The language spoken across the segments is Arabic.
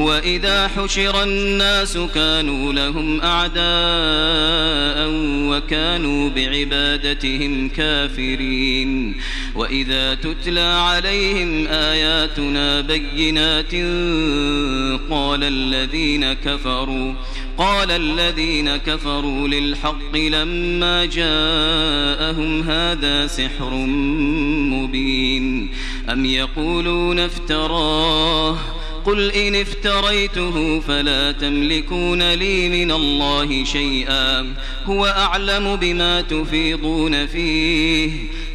وإذا حشر الناس كانوا لهم أعداء وكانوا بعبادتهم كافرين. وإذا تتلى عليهم آياتنا بينات قال الذين كفروا قال الذين كفروا للحق لما جاءهم هذا سحر مبين. أم يقولون افتراه؟ قل إن افتريته فلا تملكون لي من الله شيئا هو أعلم بما تفيضون فيه.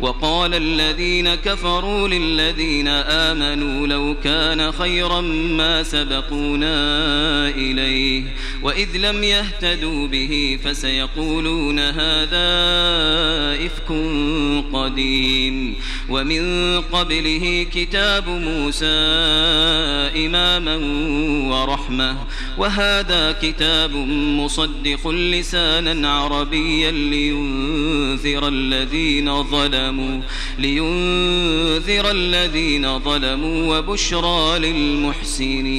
وقال الذين كفروا للذين آمنوا لو كان خيرا ما سبقونا إليه وإذ لم يهتدوا به فسيقولون هذا إفك قديم ومن قبله كتاب موسى إماما ورحمة وهذا كتاب مصدق لسانا عربيا لينذر الذين ظلموا لينذر الذين ظلموا وبشرى للمحسنين.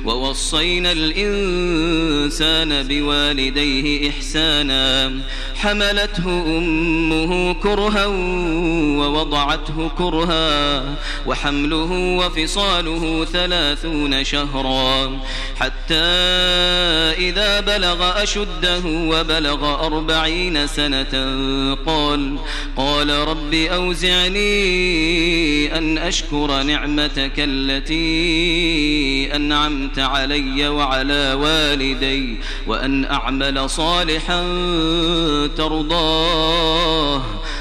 ووصينا الإنسان بوالديه إحسانا. حملته أمه كرها ووضعته كرها وحمله وفصاله ثلاثون شهرا. حتى إذا بلغ أشده وبلغ أربعين سنة قال قال رب أوزعني أن أشكر نعمتك التي أنعمت علي وعلى والدي وأن أعمل صالحا ترضاه.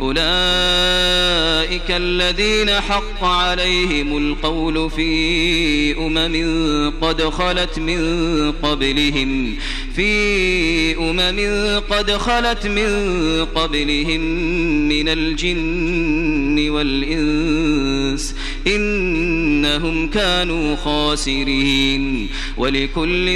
أولئك الذين حق عليهم القول في أمم قد خلت من قبلهم في أمم قد خلت من قبلهم من الجن والإنس إنهم كانوا خاسرين. ولكل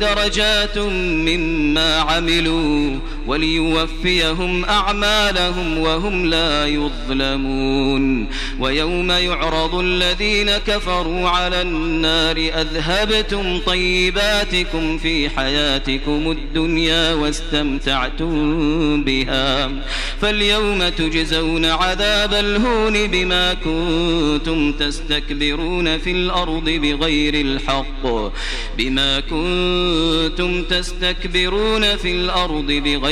درجات مما عملوا وليوفيهم أعمالهم وهم لا يظلمون. ويوم يعرض الذين كفروا على النار أذهبتم طيباتكم في حياتكم الدنيا واستمتعتم بها. فاليوم تجزون عذاب الهون بما كنتم تستكبرون في الأرض بغير الحق. بما كنتم تستكبرون في الأرض بغير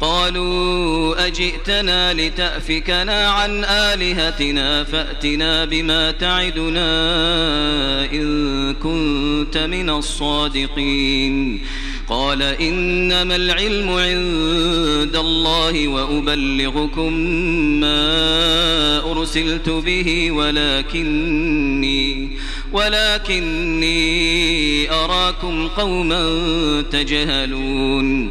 قالوا أجئتنا لتأفكنا عن آلهتنا فأتنا بما تعدنا إن كنت من الصادقين. قال إنما العلم عند الله وأبلغكم ما أرسلت به ولكني ولكني أراكم قوما تجهلون.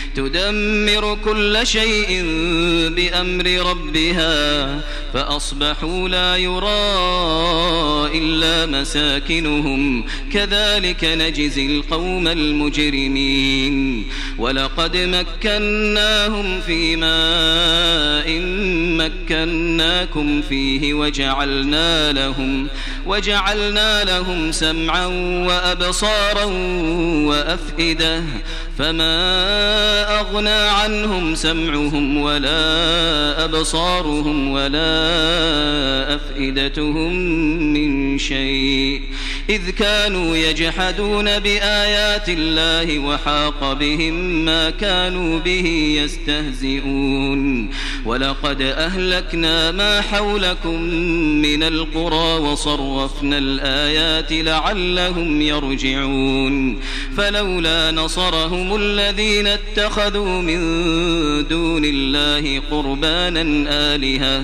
تدمر كل شيء بأمر ربها فأصبحوا لا يرى إلا مساكنهم. كذلك نجزي القوم المجرمين. ولقد مكناهم في ماء مكناكم فيه وجعلنا لهم وجعلنا لهم سمعا وأبصارا وأفئدة. فما أغنى عنهم سمعهم ولا أبصارهم ولا أفئدتهم من شيء إذ كانوا يجحدون بآيات الله وحاق بهم ما كانوا به يستهزئون. ولقد أهلكنا ما حولكم من القرى وصرفنا الآيات لعلهم يرجعون. فلولا نصرهم الذين اتخذوا من دون الله قربانا آلهة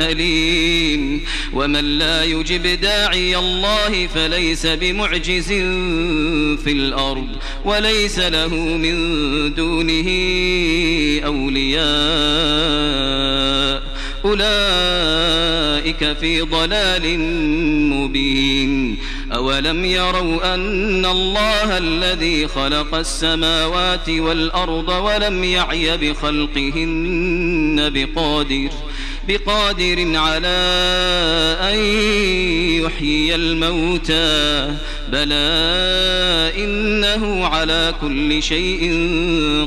أليم. ومن لا يجب داعي الله فليس بمعجز في الأرض وليس له من دونه أولياء. أولئك في ضلال مبين. أولم يروا أن الله الذي خلق السماوات والأرض ولم يعي بخلقهن بقادر؟ بقادر على أن يحيي الموتى بلى إنه على كل شيء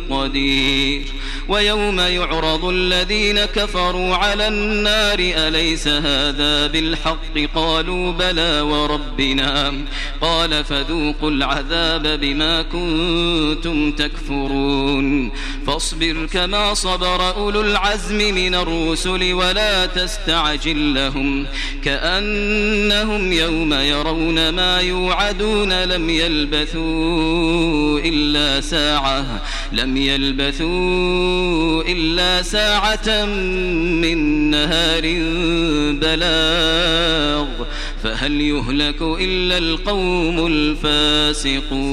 قدير. ويوم يعرض الذين كفروا على النار أليس هذا بالحق؟ قالوا بلى وربنا. قال فذوقوا العذاب بما كنتم تكفرون. فاصبر كما صبر أولو العزم من الرسل ولا تستعجل لهم. كأنهم يوم يرون ما يوعدون لم يلبثوا إلا ساعة لم يلبثوا إلا ساعة من نهار بلاغ فهل يهلك إلا القوم الفاسقون؟